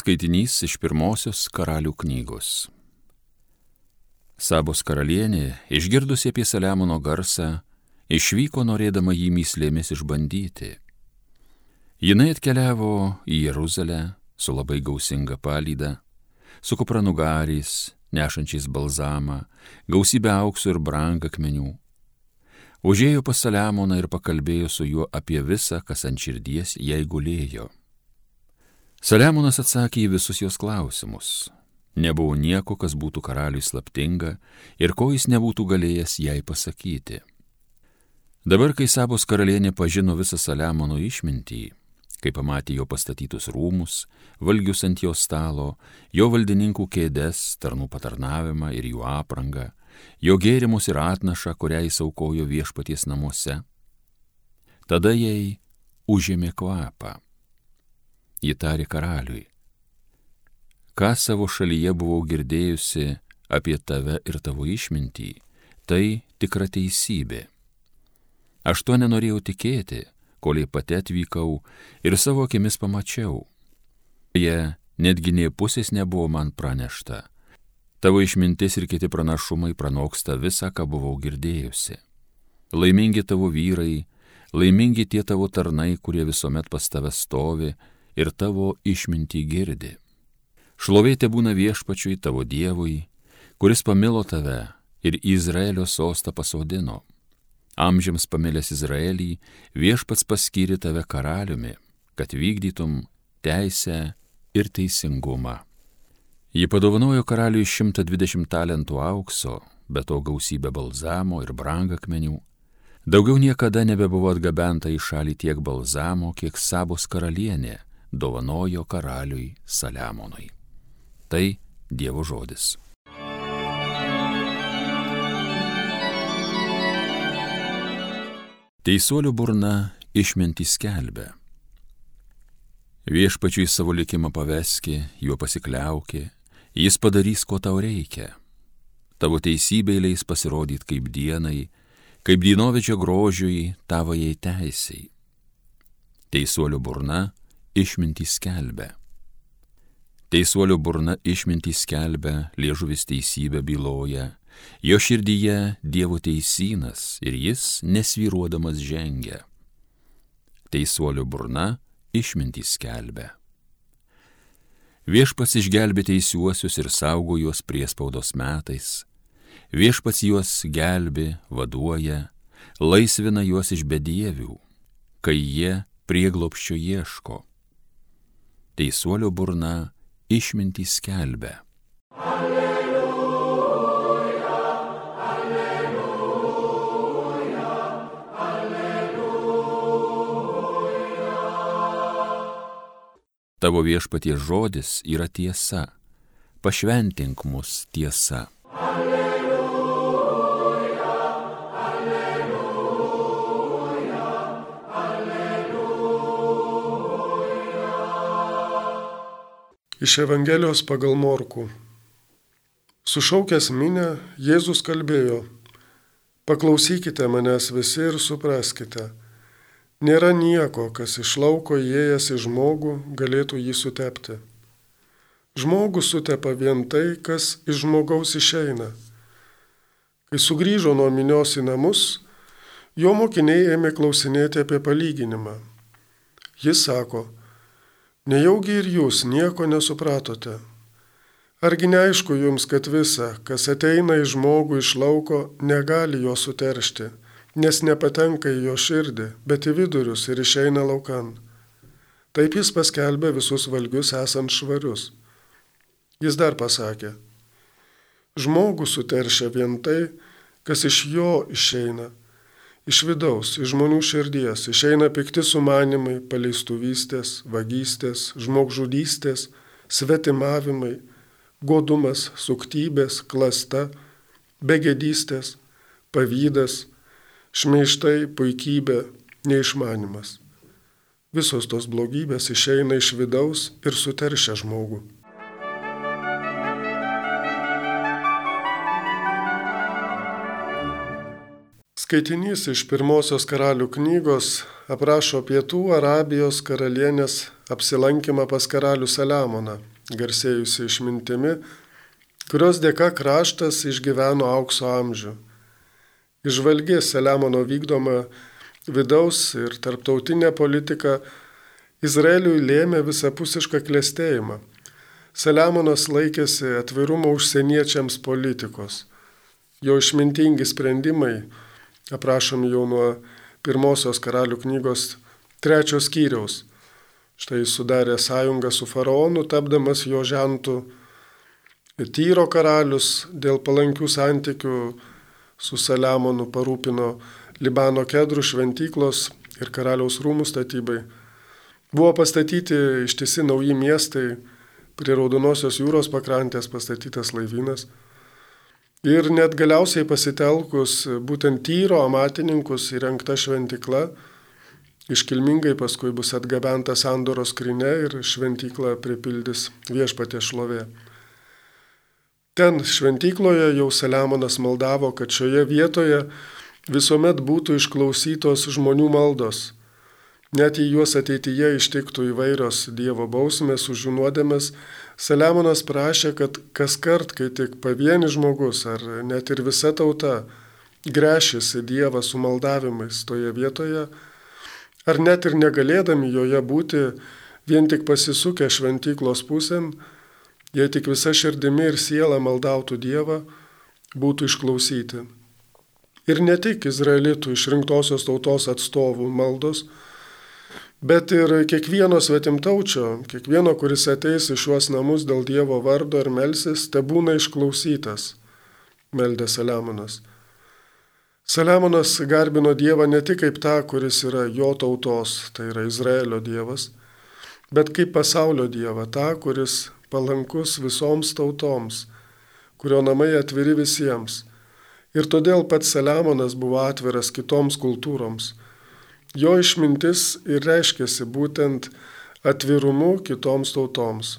Skaitinys iš pirmosios karalių knygos. Sabos karalienė, išgirdusi apie Saliamono garsą, išvyko norėdama jį myslėmis išbandyti. Jinai atkeliavo į Jeruzalę su labai gausinga palyda, su kupranugariais, nešančiais balzamą, gausybę auksų ir brangakmenių. Užėjo pas Saliamoną ir pakalbėjo su juo apie visą, kas ant širdies jai gulėjo. Saliamonas atsakė į visus jos klausimus. Nebuvo nieko, kas būtų karaliui slaptinga ir ko jis nebūtų galėjęs jai pasakyti. Dabar, kai Sabos karalienė pažino visą Saliamono išmintį, kai pamatė jo pastatytus rūmus, valgius ant jo stalo, jo valdininkų kėdes, tarnų patarnavimą ir jų aprangą, jo gėrimus ir atnašą, kurią jis aukojo viešpaties namuose, tada jai užėmė kvapą ji tarė karaliui. Ką savo šalyje buvau girdėjusi apie tave ir tavo išmintį, tai tikra teisybė. Aš to nenorėjau tikėti, kol į pati atvykau ir savo akimis pamačiau. Jie netgi nie pusės nebuvo man pranešta. Tavo išmintis ir kiti pranašumai pranoksta visą, ką buvau girdėjusi. Laimingi tavo vyrai, laimingi tie tavo tarnai, kurie visuomet pas tave stovi ir tavo išmintį girdi. Šlovėte būna viešpačiui tavo Dievui, kuris pamilo tave ir Izraelio sostą pasodino. Amžiams pamilęs Izraelį, viešpats paskyrė tave karaliumi, kad vykdytum teisę ir teisingumą. Ji padovanojo karaliui 120 talentų aukso, be to gausybę balzamo ir brangakmenių. Daugiau niekada nebebuvo atgabenta į šalį tiek balzamo, kiek Sabos karalienė dovanojo karaliui Saliamonui. Tai Dievo žodis. Teisuolių burna išminti skelbia. Viešpačiui savo likimą paveski, juo pasikliaukė, jis padarys, ko tau reikia. Tavo teisybė leis pasirodyti kaip dienai, kaip dienovidžio grožiui tavajai teisiai. Teisuolių burna išmintį skelbia. Teisuolio burna išmintį skelbia, liežuvis teisybę byloja, jo širdyje Dievo teisynas ir jis nesvyruodamas žengia. Teisuolio burna išmintį skelbia. Viešpats išgelbė teisiuosius ir saugo juos priespaudos metais. Viešpats juos gelbė, vaduoja, laisvina juos iš bedievių, kai jie prieglopščio ieško teisuolio burna išmintį skelbia. Alleluja, alleluja, alleluja. Tavo viešpaties žodis yra tiesa, pašventink mus tiesa. Iš Evangelijos pagal Morku. Sušaukęs minę, Jėzus kalbėjo, paklausykite manęs visi ir supraskite, nėra nieko, kas iš lauko įėjęs į žmogų galėtų jį sutepti. Žmogus sutepa vien tai, kas iš žmogaus išeina. Kai sugrįžo nuo minios į namus, jo mokiniai ėmė klausinėti apie palyginimą. Jis sako, Nejaugi ir jūs nieko nesupratote? Argi neaišku jums, kad visa, kas ateina į žmogų iš lauko, negali jo suteršti, nes nepatenka į jo širdį, bet į vidurius ir išeina laukan. Taip jis paskelbė visus valgius esant švarius. Jis dar pasakė, žmogų suteršia vien tai, kas iš jo išeina Iš vidaus, iš žmonių širdies išeina pikti sumanimai, paleistuvystės, vagystės, žmogžudystės, svetimavimai, godumas, suktybės, klasta, begėdystės, pavydas, šmeištai, puikybė, neišmanimas. Visos tos blogybės išeina iš vidaus ir suteršia žmogų. Skaitinys iš pirmosios karalių knygos aprašo pietų Arabijos karalienės apsilankimą pas karalių Saliamoną, garsėjusi išmintimi, kurios dėka kraštas išgyveno aukso amžių. Išvalgi Saliamono vykdoma vidaus ir tarptautinė politika Izraeliui lėmė visapusišką klėstėjimą. Saliamonas laikėsi atvirumo užsieniečiams politikos. Jo išmintingi sprendimai aprašomi jau nuo pirmosios karalių knygos trečios skyriaus. Štai sudarė sąjungą su faraonu, tapdamas jo žentų. Tyro karalius dėl palankių santykių su Saliamonu parūpino Libano kedrų šventyklos ir karaliaus rūmų statybai. Buvo pastatyti ištisi nauji miestai, prie Raudonosios jūros pakrantės pastatytas laivynas. Ir net galiausiai pasitelkus būtent tyro amatininkus įrengta šventikla, iškilmingai paskui bus atgabenta sandoros skrinė ir šventykla pripildys viešpatė šlovė. Ten šventykloje jau Saliamonas maldavo, kad šioje vietoje visuomet būtų išklausytos žmonių maldos. Net jei juos ateityje ištiktų įvairios Dievo bausmės už jų nuodėmės, Saliamonas prašė, kad kas kart, kai tik pavienis žmogus ar net ir visa tauta grešėsi Dievą su maldavimais toje vietoje, ar net ir negalėdami joje būti, vien tik pasisukę šventyklos pusėn, jei tik visa širdimi ir siela maldautų Dievą, būtų išklausyti. Ir ne tik izraelitų išrinktosios tautos atstovų maldos, bet ir kiekvieno svetimtaučio, kiekvieno, kuris ateis į šiuos namus dėl Dievo vardo ir melsis, te būna išklausytas, meldė Saliamonas. Saliamonas garbino Dievą ne tik kaip tą, kuris yra jo tautos, tai yra Izraelio Dievas, bet kaip pasaulio Dievą, tą, kuris palankus visoms tautoms, kurio namai atviri visiems. Ir todėl pats Saliamonas buvo atviras kitoms kultūroms. Jo išmintis ir reiškėsi būtent atvirumu kitoms tautoms.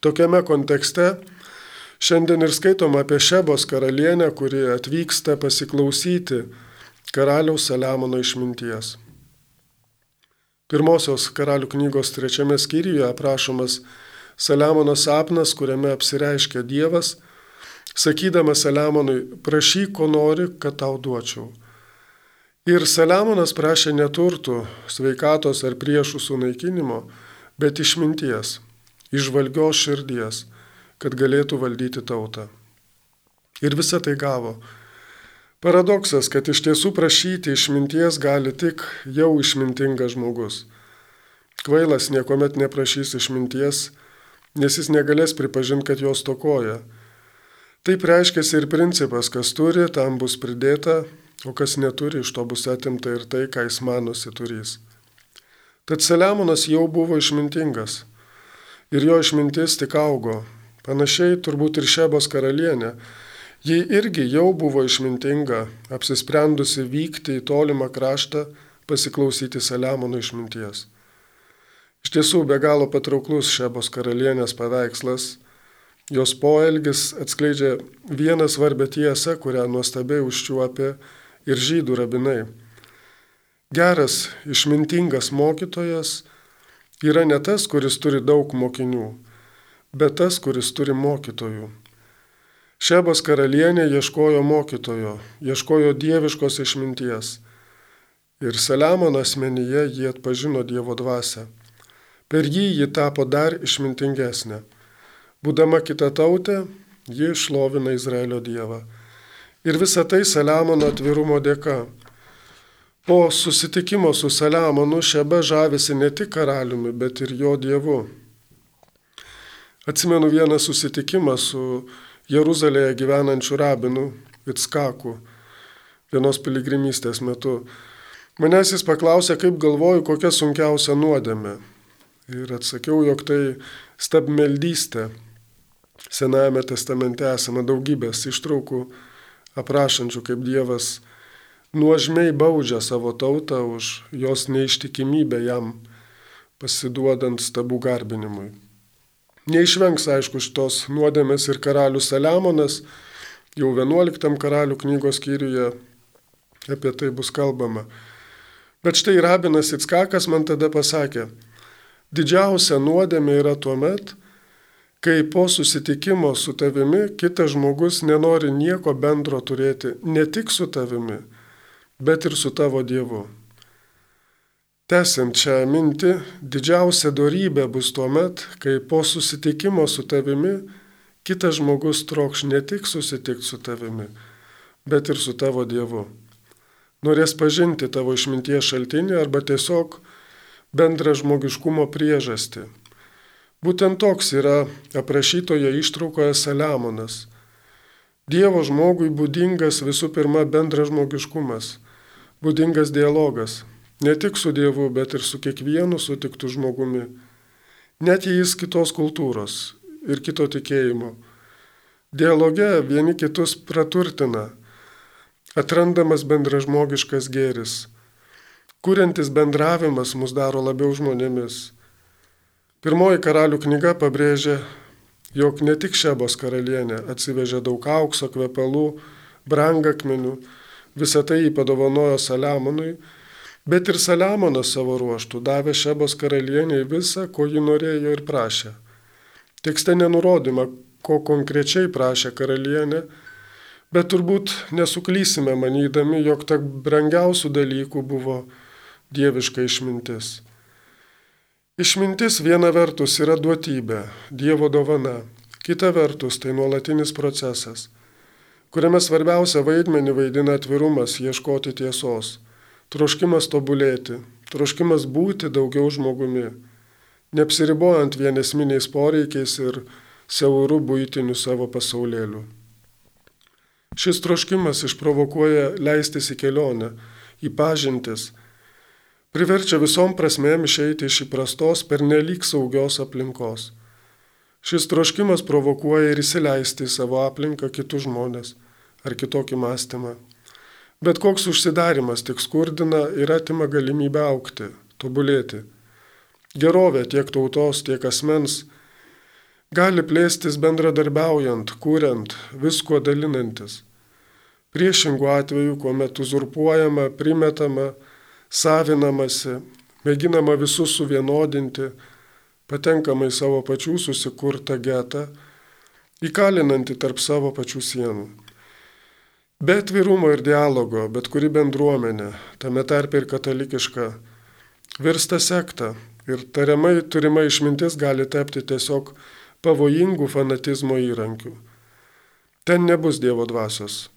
Tokiame kontekste šiandien ir skaitom apie Šebos karalienę, kuri atvyksta pasiklausyti karaliaus Saliamono išminties. Pirmosios karalių knygos trečiame skyriuje aprašomas Saliamono sapnas, kuriame apsireiškia Dievas, sakydamas Saliamonui, prašyk, ko nori, kad tau duočiau. Ir Saliamonas prašė neturtų, sveikatos ar priešų sunaikinimo, bet išminties, išvalgios širdies, kad galėtų valdyti tautą. Ir visą tai gavo. Paradoksas, kad iš tiesų prašyti išminties gali tik jau išmintingas žmogus. Kvailas niekuomet neprašys išminties, nes jis negalės pripažinti, kad jos tokoja. Taip reiškia ir principas, kas turi, tam bus pridėta, o kas neturi, iš to bus atimta ir tai, ką jis manosi turys. Tad Saliamonas jau buvo išmintingas ir jo išmintis tik augo. Panašiai turbūt ir Šebos karalienė. Ji irgi jau buvo išmintinga, apsisprendusi vykti į tolimą kraštą, pasiklausyti Saliamono išminties. Iš tiesų be galo patrauklus Šebos karalienės paveikslas. Jos poelgis atskleidžia vieną svarbę tiesą, kurią nuostabiai užčiuopė ir žydų rabinai. Geras, išmintingas mokytojas yra ne tas, kuris turi daug mokinių, bet tas, kuris turi mokytojų. Šebos karalienė ieškojo mokytojo, ieškojo dieviškos išminties. Ir Saliamono asmenyje jie atpažino Dievo dvasę. Per jį ji tapo dar išmintingesnė. Būdama kita tautė, ji šlovina Izraelio Dievą. Ir visa tai Saliamono atvirumo dėka. Po susitikimo su Saliamonu Šebe žavisi ne tik karaliumi, bet ir jo dievu. Atsimenu vieną susitikimą su Jeruzalėje gyvenančiu rabinu Vitskaku vienos piligrimystės metu. Manęs jis paklausė, kaip galvoju, kokia sunkiausia nuodėmė. Ir atsakiau, jog tai stabmeldystė. Senajame testamente esame daugybės ištraukų aprašančių, kaip Dievas nuožmiai baudžia savo tautą už jos neištikimybę jam, pasiduodant stabų garbinimui. Neišvengs, aišku, šitos nuodėmės ir karalius Saliamonas, jau 11 karalių knygos skyriuje apie tai bus kalbama. Bet štai rabinas Itskakas man tada pasakė, Didžiausia nuodėmė yra tuo met, kai po susitikimo su tavimi kitas žmogus nenori nieko bendro turėti ne tik su tavimi, bet ir su tavo Dievu. Tęsiant šią mintį, didžiausia darybė bus tuo met, kai po susitikimo su tavimi kitas žmogus trokš ne tik susitikti su tavimi, bet ir su tavo Dievu. Norės pažinti tavo išminties šaltinį arba tiesiog bendrą žmogiškumo priežastį. Būtent toks yra aprašytoje ištraukoje Saliamonas. Dievo žmogui būdingas visų pirma bendras žmogiškumas, būdingas dialogas, ne tik su Dievu, bet ir su kiekvienu sutiktu žmogumi, net jei jis kitos kultūros ir kito tikėjimo. Dialoge vieni kitus praturtina, atrandamas bendražmogiškas gėris. Kuriantis bendravimas mus daro labiau žmonėmis. Pirmoji karalių knyga pabrėžia, jog ne tik Šebos karalienė atsivežė daug aukso kvepalų, brangakmenių, visą tai jį padovanojo Saliamonui, bet ir Saliamonas savo ruoštų davė Šebos karalieniai visą, ko ji norėjo ir prašė. Tekste nenurodyma, ko konkrečiai prašė karalienė, Bet turbūt nesuklysime manydami, jog tak brangiausių dalykų buvo dieviška išmintis. Išmintis viena vertus yra duotybė, Dievo dovana, kita vertus tai nuolatinis procesas, kuriame svarbiausia vaidmenį vaidina atvirumas ieškoti tiesos, troškimas tobulėti, troškimas būti daugiau žmogumi, neapsiribojant vienesminiais poreikiais ir siaurų būtinių savo pasaulėlių. Šis troškimas išprovokuoja leistis į kelionę, į pažintis, priverčia visom prasmėm išeiti iš įprastos per nelik saugios aplinkos. Šis troškimas provokuoja ir įsileisti į savo aplinką kitus žmonės ar kitokį mąstymą. Bet koks užsidarimas tik skurdina ir atima galimybę aukti, tobulėti. Gerovė tiek tautos, tiek asmens gali plėstis bendradarbiaujant, kuriant, visko dalinantis. Priešingų atveju, kuomet uzurpuojama, primetama, savinamasi, mėginama visus suvienodinti, patenkama į savo pačių susikurtą getą, įkalinanti tarp savo pačių sienų. Be atvirumo ir dialogo, bet kuri bendruomenė, tame tarp ir katalikiška, virsta sekta ir tariamai turima išmintis gali tapti tiesiog pavojingų fanatizmo įrankių. Ten nebus Dievo dvasios.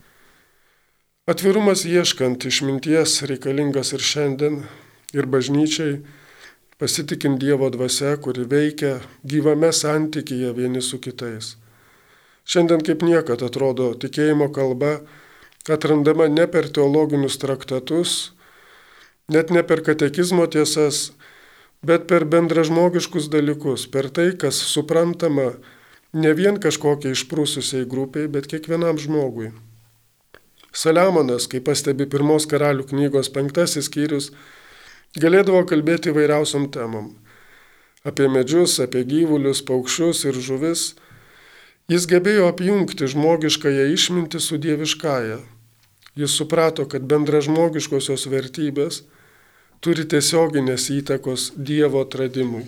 Atvirumas ieškant išminties reikalingas ir šiandien, ir bažnyčiai, pasitikint Dievo dvasia, kuri veikia gyvame santykyje vieni su kitais. Šiandien kaip niekad atrodo tikėjimo kalba atrandama ne per teologinius traktatus, net ne per katekizmo tiesas, bet per bendražmogiškus dalykus, per tai, kas suprantama ne vien kažkokiai išprūsusiai grupiai, bet kiekvienam žmogui. Saliamonas, kaip pastebi pirmos karalių knygos penktasis skyrius, galėdavo kalbėti įvairiausiam temam. Apie medžius, apie gyvulius, paukščius ir žuvis. Jis gebėjo apjungti žmogiškąją išmintį su dieviškąją. Jis suprato, kad bendražmogiškosios vertybės turi tiesioginės įtakos Dievo atradimui.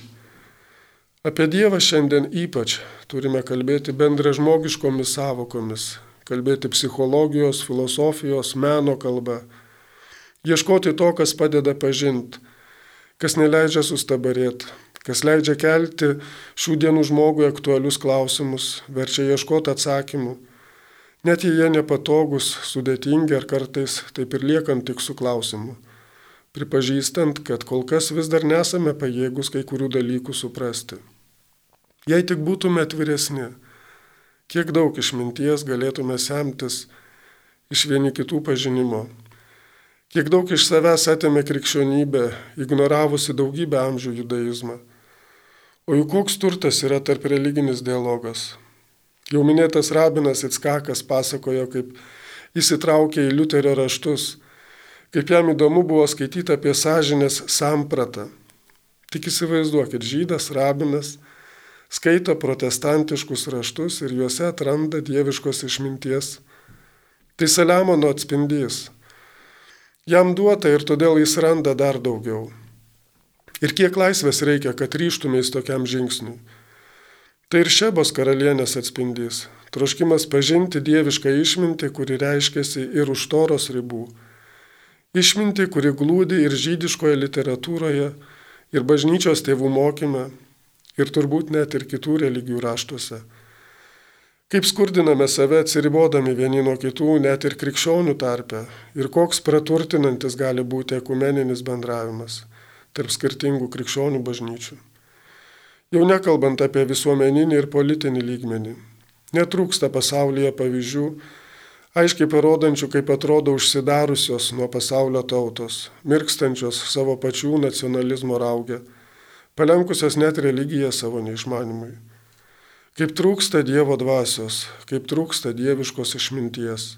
Apie Dievą šiandien ypač turime kalbėti bendražmogiškomis savokomis, kalbėti psichologijos, filosofijos, meno kalba, ieškoti to, kas padeda pažinti, kas neleidžia sustabarėti, kas leidžia kelti šių dienų žmogui aktualius klausimus, verčia ieškoti atsakymų, net jei jie nepatogus, sudėtingi ar kartais taip ir liekant tik su klausimu. Pripažįstant, kad kol kas vis dar nesame pajėgus kai kurių dalykų suprasti. Jei tik būtume atviresni, kiek daug išminties galėtume semtis iš vieni kitų pažinimo, kiek daug iš savęs atėmė krikščionybę, ignoravusi daugybę amžių judaizmą. O juk koks turtas yra tarp religinis dialogas. Jau minėtas rabinas Itskakas pasakojo, kaip įsitraukė į Liuterio raštus kaip jam įdomu buvo skaityti apie sąžinės sampratą. Tik įsivaizduokit, žydas, rabinas, skaito protestantiškus raštus ir juose atranda dieviškos išminties. Tai Saliamono atspindys. Jam duota ir todėl jis randa dar daugiau. Ir kiek laisvės reikia, kad ryštumės tokiam žingsniui. Tai ir Šebos karalienės atspindys. Troškimas pažinti dievišką išmintį, kuri reiškiasi ir už toros ribų. Išminti, kuri glūdi ir žydiškoje literatūroje, ir bažnyčios tėvų mokyme, ir turbūt net ir kitų religijų raštuose. Kaip skurdiname save atsiribodami vieni nuo kitų, net ir krikščionių tarpe, ir koks praturtinantis gali būti ekumeninis bendravimas tarp skirtingų krikščionių bažnyčių. Jau nekalbant apie visuomeninį ir politinį lygmenį. Netrūksta pasaulyje pavyzdžių, aiškiai parodančių, kaip atrodo užsidariusios nuo pasaulio tautos, mirkstančios savo pačių nacionalizmo raugę, palenkusios net religiją savo neišmanimui. Kaip trūksta Dievo dvasios, kaip trūksta dieviškos išminties.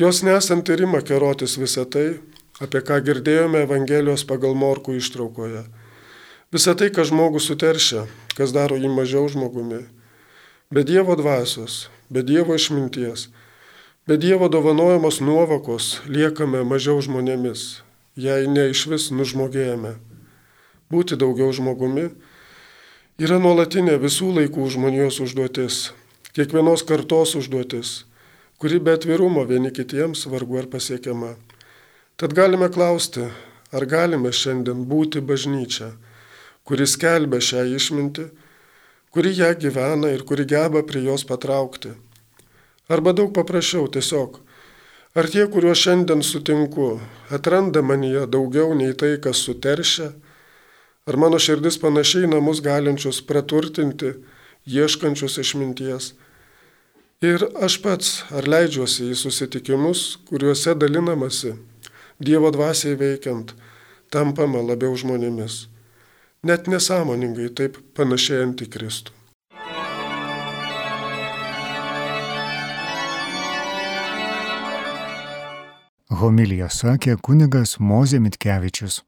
Jos nesant ir ima kerotis visą tai, apie ką girdėjome Evangelijos pagal Morkų ištraukoje. Visą tai, kas žmogų suteršia, kas daro jį mažiau žmogumi. Be Dievo dvasios, be Dievo išminties, be Dievo dovanojamos nuovokos liekame mažiau žmonėmis, jei ne iš vis nužmogėjame. Būti daugiau žmogumi yra nuolatinė visų laikų žmonijos užduotis, kiekvienos kartos užduotis, kuri be atvirumo vieni kitiems vargu ar pasiekiama. Tad galime klausti, ar galime šiandien būti bažnyčia, kuri skelbia šią išmintį, kuri ją gyvena ir kuri geba prie jos patraukti. Arba daug paprasčiau tiesiog, ar tie, kuriuos šiandien sutinku, atranda manyje daugiau nei tai, kas suteršia, Ar mano širdis panašiai namus galinčius praturtinti, ieškančius išminties? Ir aš pats, ar leidžiuosi į susitikimus, kuriuose dalinamasi, Dievo dvasiai veikiant, tampama labiau žmonėmis, net nesąmoningai taip panašėjant į Kristų. Homilija sakė kunigas Mozė Mitkevičius.